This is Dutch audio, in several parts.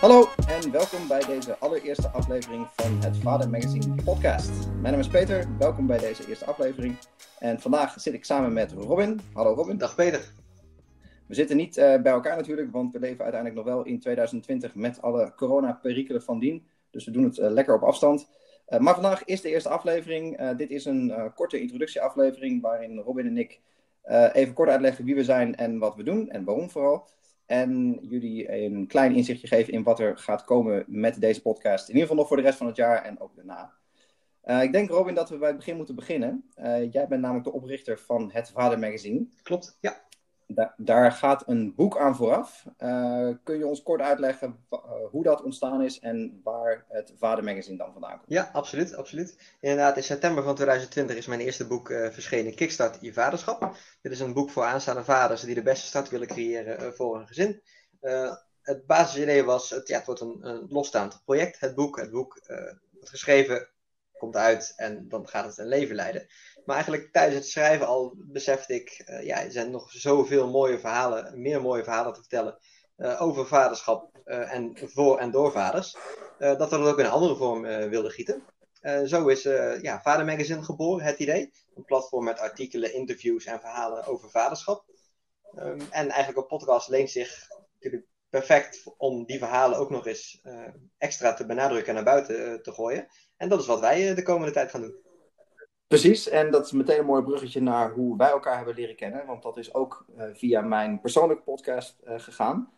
Hallo en welkom bij deze allereerste aflevering van het Vader Magazine podcast. Mijn naam is Peter, welkom bij deze eerste aflevering. En vandaag zit ik samen met Robin. Hallo Robin. Dag Peter. We zitten niet uh, bij elkaar natuurlijk, want we leven uiteindelijk nog wel in 2020 met alle corona-perikelen van dien. Dus we doen het uh, lekker op afstand. Uh, maar vandaag is de eerste aflevering. dit is een korte introductieaflevering waarin Robin en ik even kort uitleggen wie we zijn en wat we doen en waarom vooral. En jullie een klein inzichtje geven in wat er gaat komen met deze podcast. In ieder geval nog voor de rest van het jaar en ook daarna. Uh, ik denk, Robin, dat we bij het begin moeten beginnen. Uh, jij bent namelijk de oprichter van het Vader Magazine. Klopt, ja. Da daar gaat een boek aan vooraf. Uh, kun je ons kort uitleggen hoe dat ontstaan is en waar het Vader Magazine dan vandaan komt? Ja, absoluut, absoluut. Inderdaad, in september van 2020 is mijn eerste boek verschenen, Kickstart Je Vaderschap. Dit is een boek voor aanstaande vaders die de beste start willen creëren voor een gezin. het basisidee was, het, ja, het wordt een, een losstaand project, het boek. Het boek wordt geschreven komt uit en dan gaat het een leven leiden. Maar eigenlijk tijdens het schrijven al besefte ik, uh, ja, er zijn nog zoveel mooie verhalen, meer mooie verhalen te vertellen uh, over vaderschap uh, en voor en door vaders, dat we dat ook in een andere vorm wilden gieten. zo is ja, Vader Magazine geboren, het idee. Een platform met artikelen, interviews en verhalen over vaderschap. Um, en eigenlijk een podcast leent zich natuurlijk perfect om die verhalen ook nog eens extra te benadrukken en naar buiten te gooien. En dat is wat wij eh, de komende tijd gaan doen. Precies, en dat is meteen een mooi bruggetje naar hoe wij elkaar hebben leren kennen. Want dat is ook via mijn persoonlijke podcast gegaan.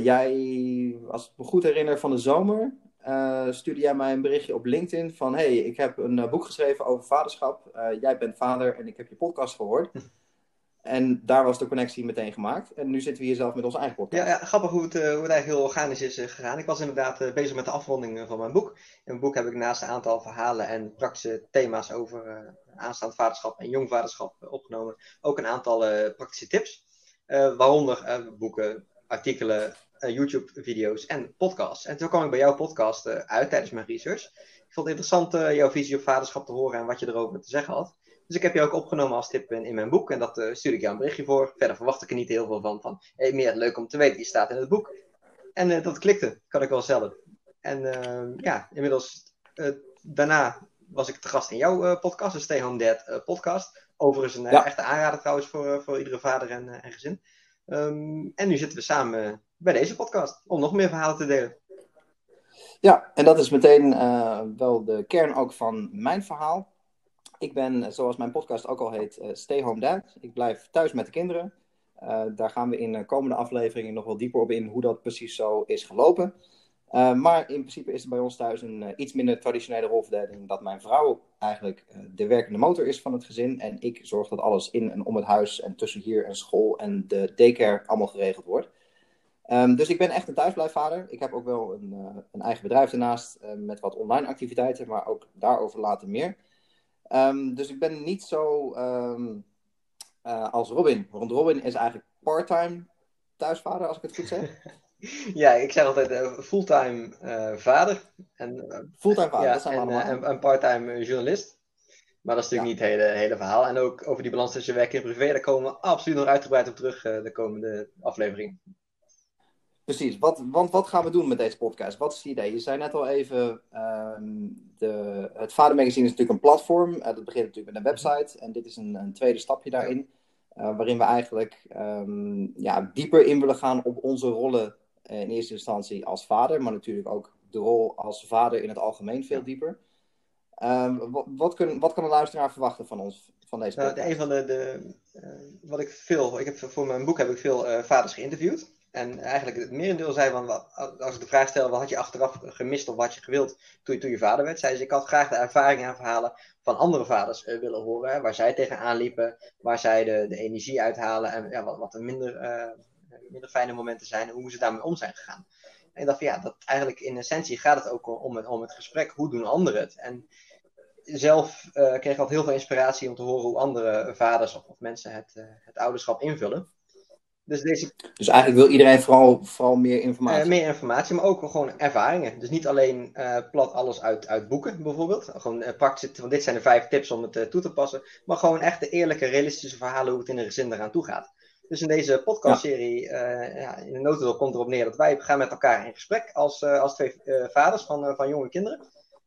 Jij, als ik me goed herinner van de zomer, stuurde jij mij een berichtje op LinkedIn van... hey, ik heb een boek geschreven over vaderschap. jij bent vader en ik heb je podcast gehoord. En daar was de connectie meteen gemaakt. En nu zitten we hier zelf met onze eigen podcast. Ja, ja grappig hoe het, uh, hoe eigenlijk heel organisch is uh, gegaan. Ik was inderdaad uh, bezig met de afronding van mijn boek. In mijn boek heb ik naast een aantal verhalen en praktische thema's over aanstaand vaderschap en jong vaderschap opgenomen. Ook een aantal praktische tips. waaronder boeken, artikelen, YouTube-video's en podcasts. En toen kwam ik bij jouw podcast uit tijdens mijn research. Ik vond het interessant jouw visie op vaderschap te horen en wat je erover te zeggen had. Dus ik heb je ook opgenomen als tip in, in mijn boek. En dat uh, stuur ik jou een berichtje voor. Verder verwacht ik er niet heel veel van. van hey, meer leuk om te weten, die staat in het boek. En uh, dat klikte, kan ik wel stellen. En uh, ja, inmiddels daarna was ik te gast in jouw podcast, de Stay Home Dad podcast. Overigens een ja. echte aanrader trouwens voor, voor iedere vader en, en gezin. Um, en nu zitten we samen bij deze podcast om nog meer verhalen te delen. Ja, en dat is meteen wel de kern ook van mijn verhaal. Ik ben, zoals mijn podcast ook al heet, uh, Stay Home Dad. Ik blijf thuis met de kinderen. Uh, daar gaan we in de komende afleveringen nog wel dieper op in hoe dat precies zo is gelopen. Maar in principe is er bij ons thuis een iets minder traditionele rolverdeling. Dat mijn vrouw eigenlijk de werkende motor is van het gezin. En ik zorg dat alles in en om het huis en tussen hier en school en de daycare allemaal geregeld wordt. Um, dus ik ben echt een thuisblijfvader. Ik heb ook wel een, een eigen bedrijf ernaast met wat online activiteiten, maar ook daarover later meer. Um, dus ik ben niet zo um, uh, als Robin. Want Robin is eigenlijk part-time thuisvader, als ik het goed zeg. ja, ik zeg altijd uh, fulltime uh, vader. En, fulltime vader, ja, dat zijn we allemaal. en, en parttime journalist. Maar dat is natuurlijk ja. niet het hele, hele verhaal. En ook over die balans tussen werk en privé, daar komen we absoluut nog uitgebreid op terug de komende aflevering. Precies, wat, want wat gaan we doen met deze podcast? Wat is het idee? Je zei net al even, um, de, het Vader Magazine is natuurlijk een platform. Uh, dat begint natuurlijk met een website. En dit is een, een tweede stapje daarin. Uh, waarin we eigenlijk um, ja, dieper in willen gaan op onze rollen uh, in eerste instantie als vader. Maar natuurlijk ook de rol als vader in het algemeen veel dieper. Um, wat, wat, kun, wat kan een luisteraar verwachten van ons, van deze podcast? Nou, een van de, de wat ik veel, ik heb, voor mijn boek heb ik veel vaders geïnterviewd. En eigenlijk het merendeel zei van, als ik de vraag stel, wat had je achteraf gemist of wat je gewild toen je, toen je vader werd? Zei ze, ik had graag de ervaringen en verhalen van andere vaders uh, willen horen. Waar zij tegenaan liepen, waar zij de, de energie uithalen en ja, wat, wat de minder, uh, minder fijne momenten zijn en hoe ze daarmee om zijn gegaan. En ik dacht van ja, dat eigenlijk in essentie gaat het ook om het, om het gesprek. Hoe doen anderen het? En zelf uh, kreeg ik altijd heel veel inspiratie om te horen hoe andere vaders of, of mensen het, het ouderschap invullen. Dus, deze... dus eigenlijk wil iedereen vooral, vooral meer informatie? Uh, meer informatie, maar ook gewoon ervaringen. Dus niet alleen uh, plat alles uit, uit boeken bijvoorbeeld. Gewoon uh, praktisch, want dit zijn de vijf tips om het toe te passen. Maar gewoon echt de eerlijke, realistische verhalen hoe het in een gezin eraan toe gaat. Dus in deze podcastserie, ja. ja, in de notendop komt erop neer dat wij gaan met elkaar in gesprek als, als twee vaders van, van jonge kinderen.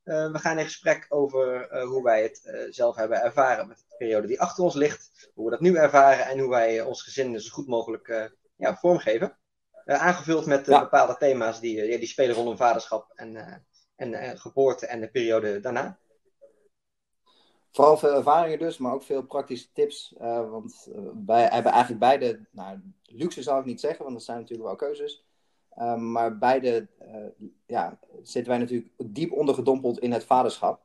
We gaan in gesprek over hoe wij het zelf hebben ervaren met de periode die achter ons ligt, hoe we dat nu ervaren en hoe wij ons gezin zo goed mogelijk ja, vormgeven. aangevuld met bepaalde thema's die, die spelen rondom vaderschap en, en geboorte en de periode daarna. Vooral veel ervaringen dus, maar ook veel praktische tips. Want wij hebben eigenlijk beide, nou, luxe zou ik niet zeggen, want dat zijn natuurlijk wel keuzes. Uh, maar beide ja, zitten wij natuurlijk diep ondergedompeld in het vaderschap.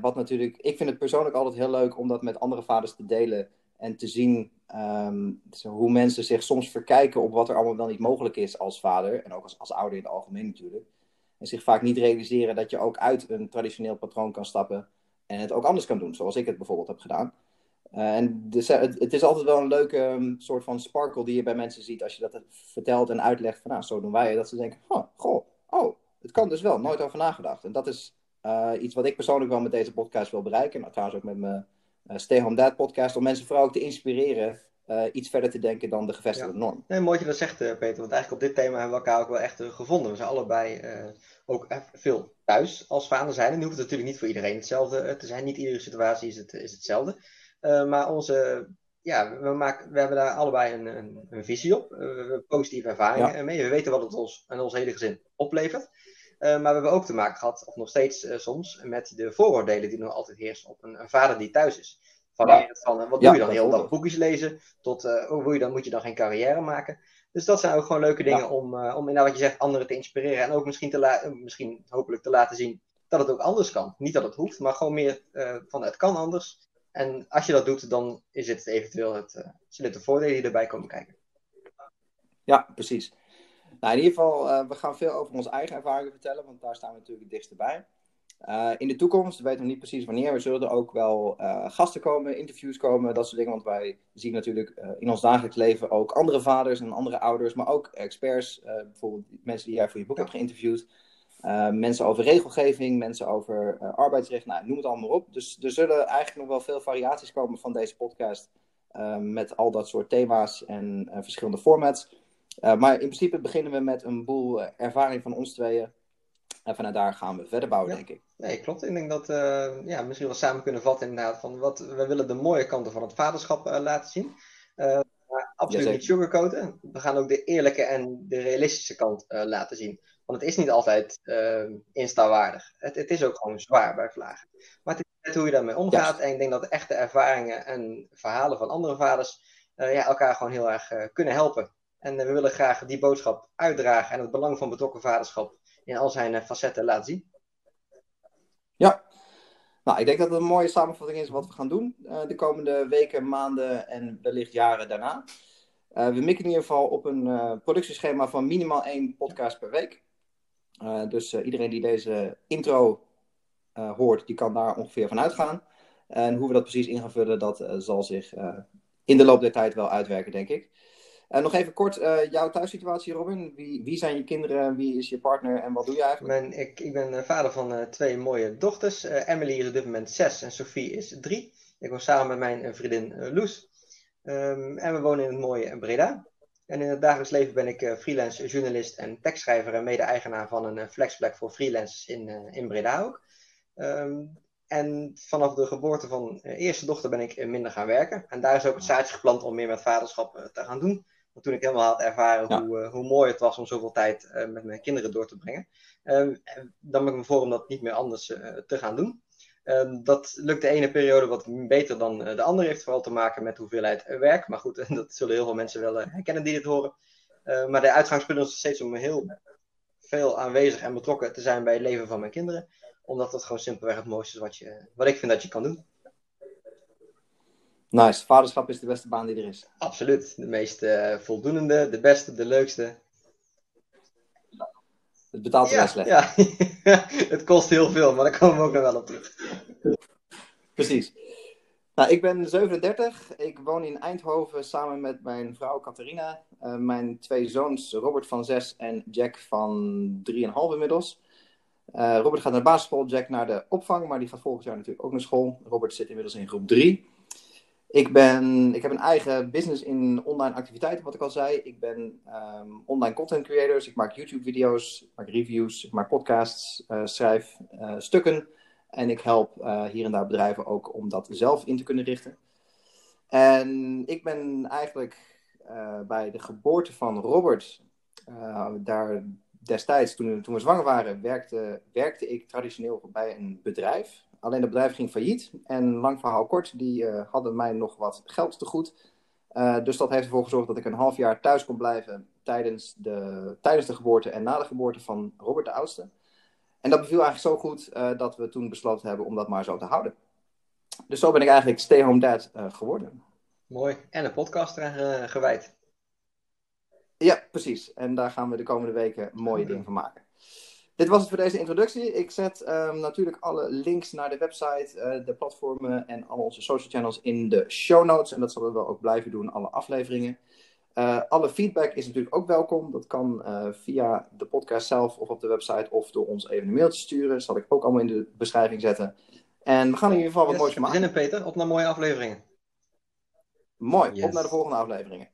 wat natuurlijk, ik vind het persoonlijk altijd heel leuk om dat met andere vaders te delen. En te zien um, hoe mensen zich soms verkijken op wat er allemaal wel niet mogelijk is als vader. En ook als, als ouder in het algemeen natuurlijk. En zich vaak niet realiseren dat je ook uit een traditioneel patroon kan stappen en het ook anders kan doen, zoals ik het bijvoorbeeld heb gedaan. Uh, en dus, het, het, is altijd wel een leuke um, soort van sparkle die je bij mensen ziet als je dat vertelt en uitlegt van nou, zo doen wij. Dat ze denken, oh, goh, oh, het kan dus wel, nooit over nagedacht. En dat is uh, iets wat ik persoonlijk wel met deze podcast wil bereiken. Nou, trouwens ook met mijn uh, Stay Home Dad podcast, om mensen vooral ook te inspireren iets verder te denken dan de gevestigde ja. norm. Nee, mooi dat je dat zegt, Peter. Want eigenlijk op dit thema hebben we elkaar ook wel echt gevonden. We zijn allebei ook veel thuis als vader zijn. En nu hoeft het natuurlijk niet voor iedereen hetzelfde te zijn. Niet iedere situatie is, het, is hetzelfde. Maar onze, ja, we, maken, we hebben daar allebei een, een, een visie op. we hebben positieve ervaringen ja. mee. We weten wat het ons en ons hele gezin oplevert. maar we hebben ook te maken gehad, of nog steeds soms, met de vooroordelen die nog altijd heersen op een, een vader die thuis is. Van, ja. van wat doe je dan heel dag boekjes lezen, tot hoe je dan, moet je dan geen carrière maken. Dus dat zijn ook gewoon leuke dingen om, uh, om inderdaad wat je zegt, anderen te inspireren. En ook misschien, te misschien hopelijk te laten zien dat het ook anders kan. Niet dat het hoeft, maar gewoon meer uh, van het kan anders. En als je dat doet, dan is het eventueel het, uh, de voordelen die erbij komen kijken. Ja, precies. Nou, in ieder geval, we gaan veel over onze eigen ervaringen vertellen, want daar staan we natuurlijk het dichtst bij. Uh, in de toekomst, we weten nog niet precies wanneer, we zullen er ook wel uh, gasten komen, interviews komen, dat soort dingen. Want wij zien natuurlijk uh, in ons dagelijks leven ook andere vaders en andere ouders, maar ook experts, bijvoorbeeld mensen die jij voor je boek hebt geïnterviewd. Mensen over regelgeving, mensen over arbeidsrecht, nou, noem het allemaal op. Dus er zullen eigenlijk nog wel veel variaties komen van deze podcast met al dat soort thema's en verschillende formats. maar in principe beginnen we met een boel ervaring van ons tweeën. En vanuit daar gaan we verder bouwen, ja. denk ik. Nee, klopt. Ik denk dat uh, ja, misschien wel samen kunnen vatten inderdaad van wat we willen de mooie kanten van het vaderschap laten zien. Uh, absoluut niet sugarcoaten. We gaan ook de eerlijke en de realistische kant laten zien. Want het is niet altijd insta-waardig. Het, het, is ook gewoon zwaar bij vlagen. Maar het is net hoe je daarmee omgaat. En ik denk dat de echte ervaringen en verhalen van andere vaders ja, elkaar gewoon heel erg kunnen helpen. En we willen graag die boodschap uitdragen en het belang van betrokken vaderschap in al zijn facetten laten zien. Ja, nou, ik denk dat het een mooie samenvatting is wat we gaan doen uh, de komende weken, maanden en wellicht jaren daarna. Uh, we mikken in ieder geval op een uh, productieschema van minimaal één podcast per week. dus iedereen die deze intro hoort, die kan daar ongeveer van uitgaan. En hoe we dat precies in gaan vullen, dat zal zich in de loop der tijd wel uitwerken, denk ik. Nog even kort, jouw thuissituatie, Robin. Wie, wie zijn je kinderen, wie is je partner en wat doe je eigenlijk? Mijn, ik, ik ben eh, vader van twee mooie dochters. Emily is op dit moment zes en Sophie is drie. Ik woon samen met mijn vriendin Loes. Um, en we wonen in het mooie Breda. En in het dagelijks leven ben ik freelance journalist en tekstschrijver en mede-eigenaar van een flexplek voor freelancers in, in Breda ook. Um, en vanaf de geboorte van eerste dochter ben ik minder gaan werken. En daar is ook het zaadje geplant om meer met vaderschap te gaan doen toen ik helemaal had ervaren hoe, hoe mooi het was om zoveel tijd met mijn kinderen door te brengen. Um, dan ben ik me voor om dat niet meer anders te gaan doen. Um, dat lukt de ene periode wat beter dan de andere. Heeft vooral te maken met hoeveelheid werk. Maar goed, dat zullen heel veel mensen wel herkennen die dit horen. maar de uitgangspunt is steeds om heel veel aanwezig en betrokken te zijn bij het leven van mijn kinderen. Omdat dat gewoon simpelweg het mooiste is wat, je, wat ik vind dat je kan doen. Nice. Vaderschap is de beste baan die er is. Absoluut. De meest uh, voldoende, de beste, de leukste. Het betaalt ja, slecht. Ja, het kost heel veel, maar daar komen we ook nog wel op terug. Precies. Nou, ik ben 37. Ik woon in Eindhoven samen met mijn vrouw Catharina. Uh, mijn twee zoons, Robert van 6 en Jack van 3,5 inmiddels. Uh, Robert gaat naar de basisschool, Jack naar de opvang, maar die gaat volgend jaar natuurlijk ook naar school. Robert zit inmiddels in groep 3. Ik, ben, ik heb een eigen business in online activiteiten, wat ik al zei. Ik ben ehm, online content creator, ik maak YouTube-video's, ik maak reviews, ik maak podcasts, uh, schrijf uh, stukken. En ik help uh, hier en daar bedrijven ook om dat zelf in te kunnen richten. En ik ben eigenlijk bij de geboorte van Robert, daar destijds, toen, toen we zwanger waren, werkte, werkte ik traditioneel bij een bedrijf. Alleen het bedrijf ging failliet. En lang verhaal kort, die uh, hadden mij nog wat geld te goed. Uh, dus dat heeft ervoor gezorgd dat ik een half jaar thuis kon blijven tijdens de, tijdens de geboorte en na de geboorte van Robert de Oudste. En dat beviel eigenlijk zo goed uh, dat we toen besloten hebben om dat maar zo te houden. Dus zo ben ik eigenlijk Stay Home Dad geworden. Mooi. En een podcast eraan gewijd. Ja, precies. En daar gaan we de komende weken mooie dingen van maken. Dit was het voor deze introductie. Ik zet um, natuurlijk alle links naar de website, uh, de platformen en al onze social channels in de show notes. En dat zullen we ook blijven doen, alle afleveringen. Uh, alle feedback is natuurlijk ook welkom. Dat kan uh, via de podcast zelf of op de website of door ons even een mail te sturen. Dat zal ik ook allemaal in de beschrijving zetten. En we gaan in ieder geval wat yes, moois maken. Beginnen Peter, op naar mooie afleveringen. Mooi, yes. op naar de volgende afleveringen.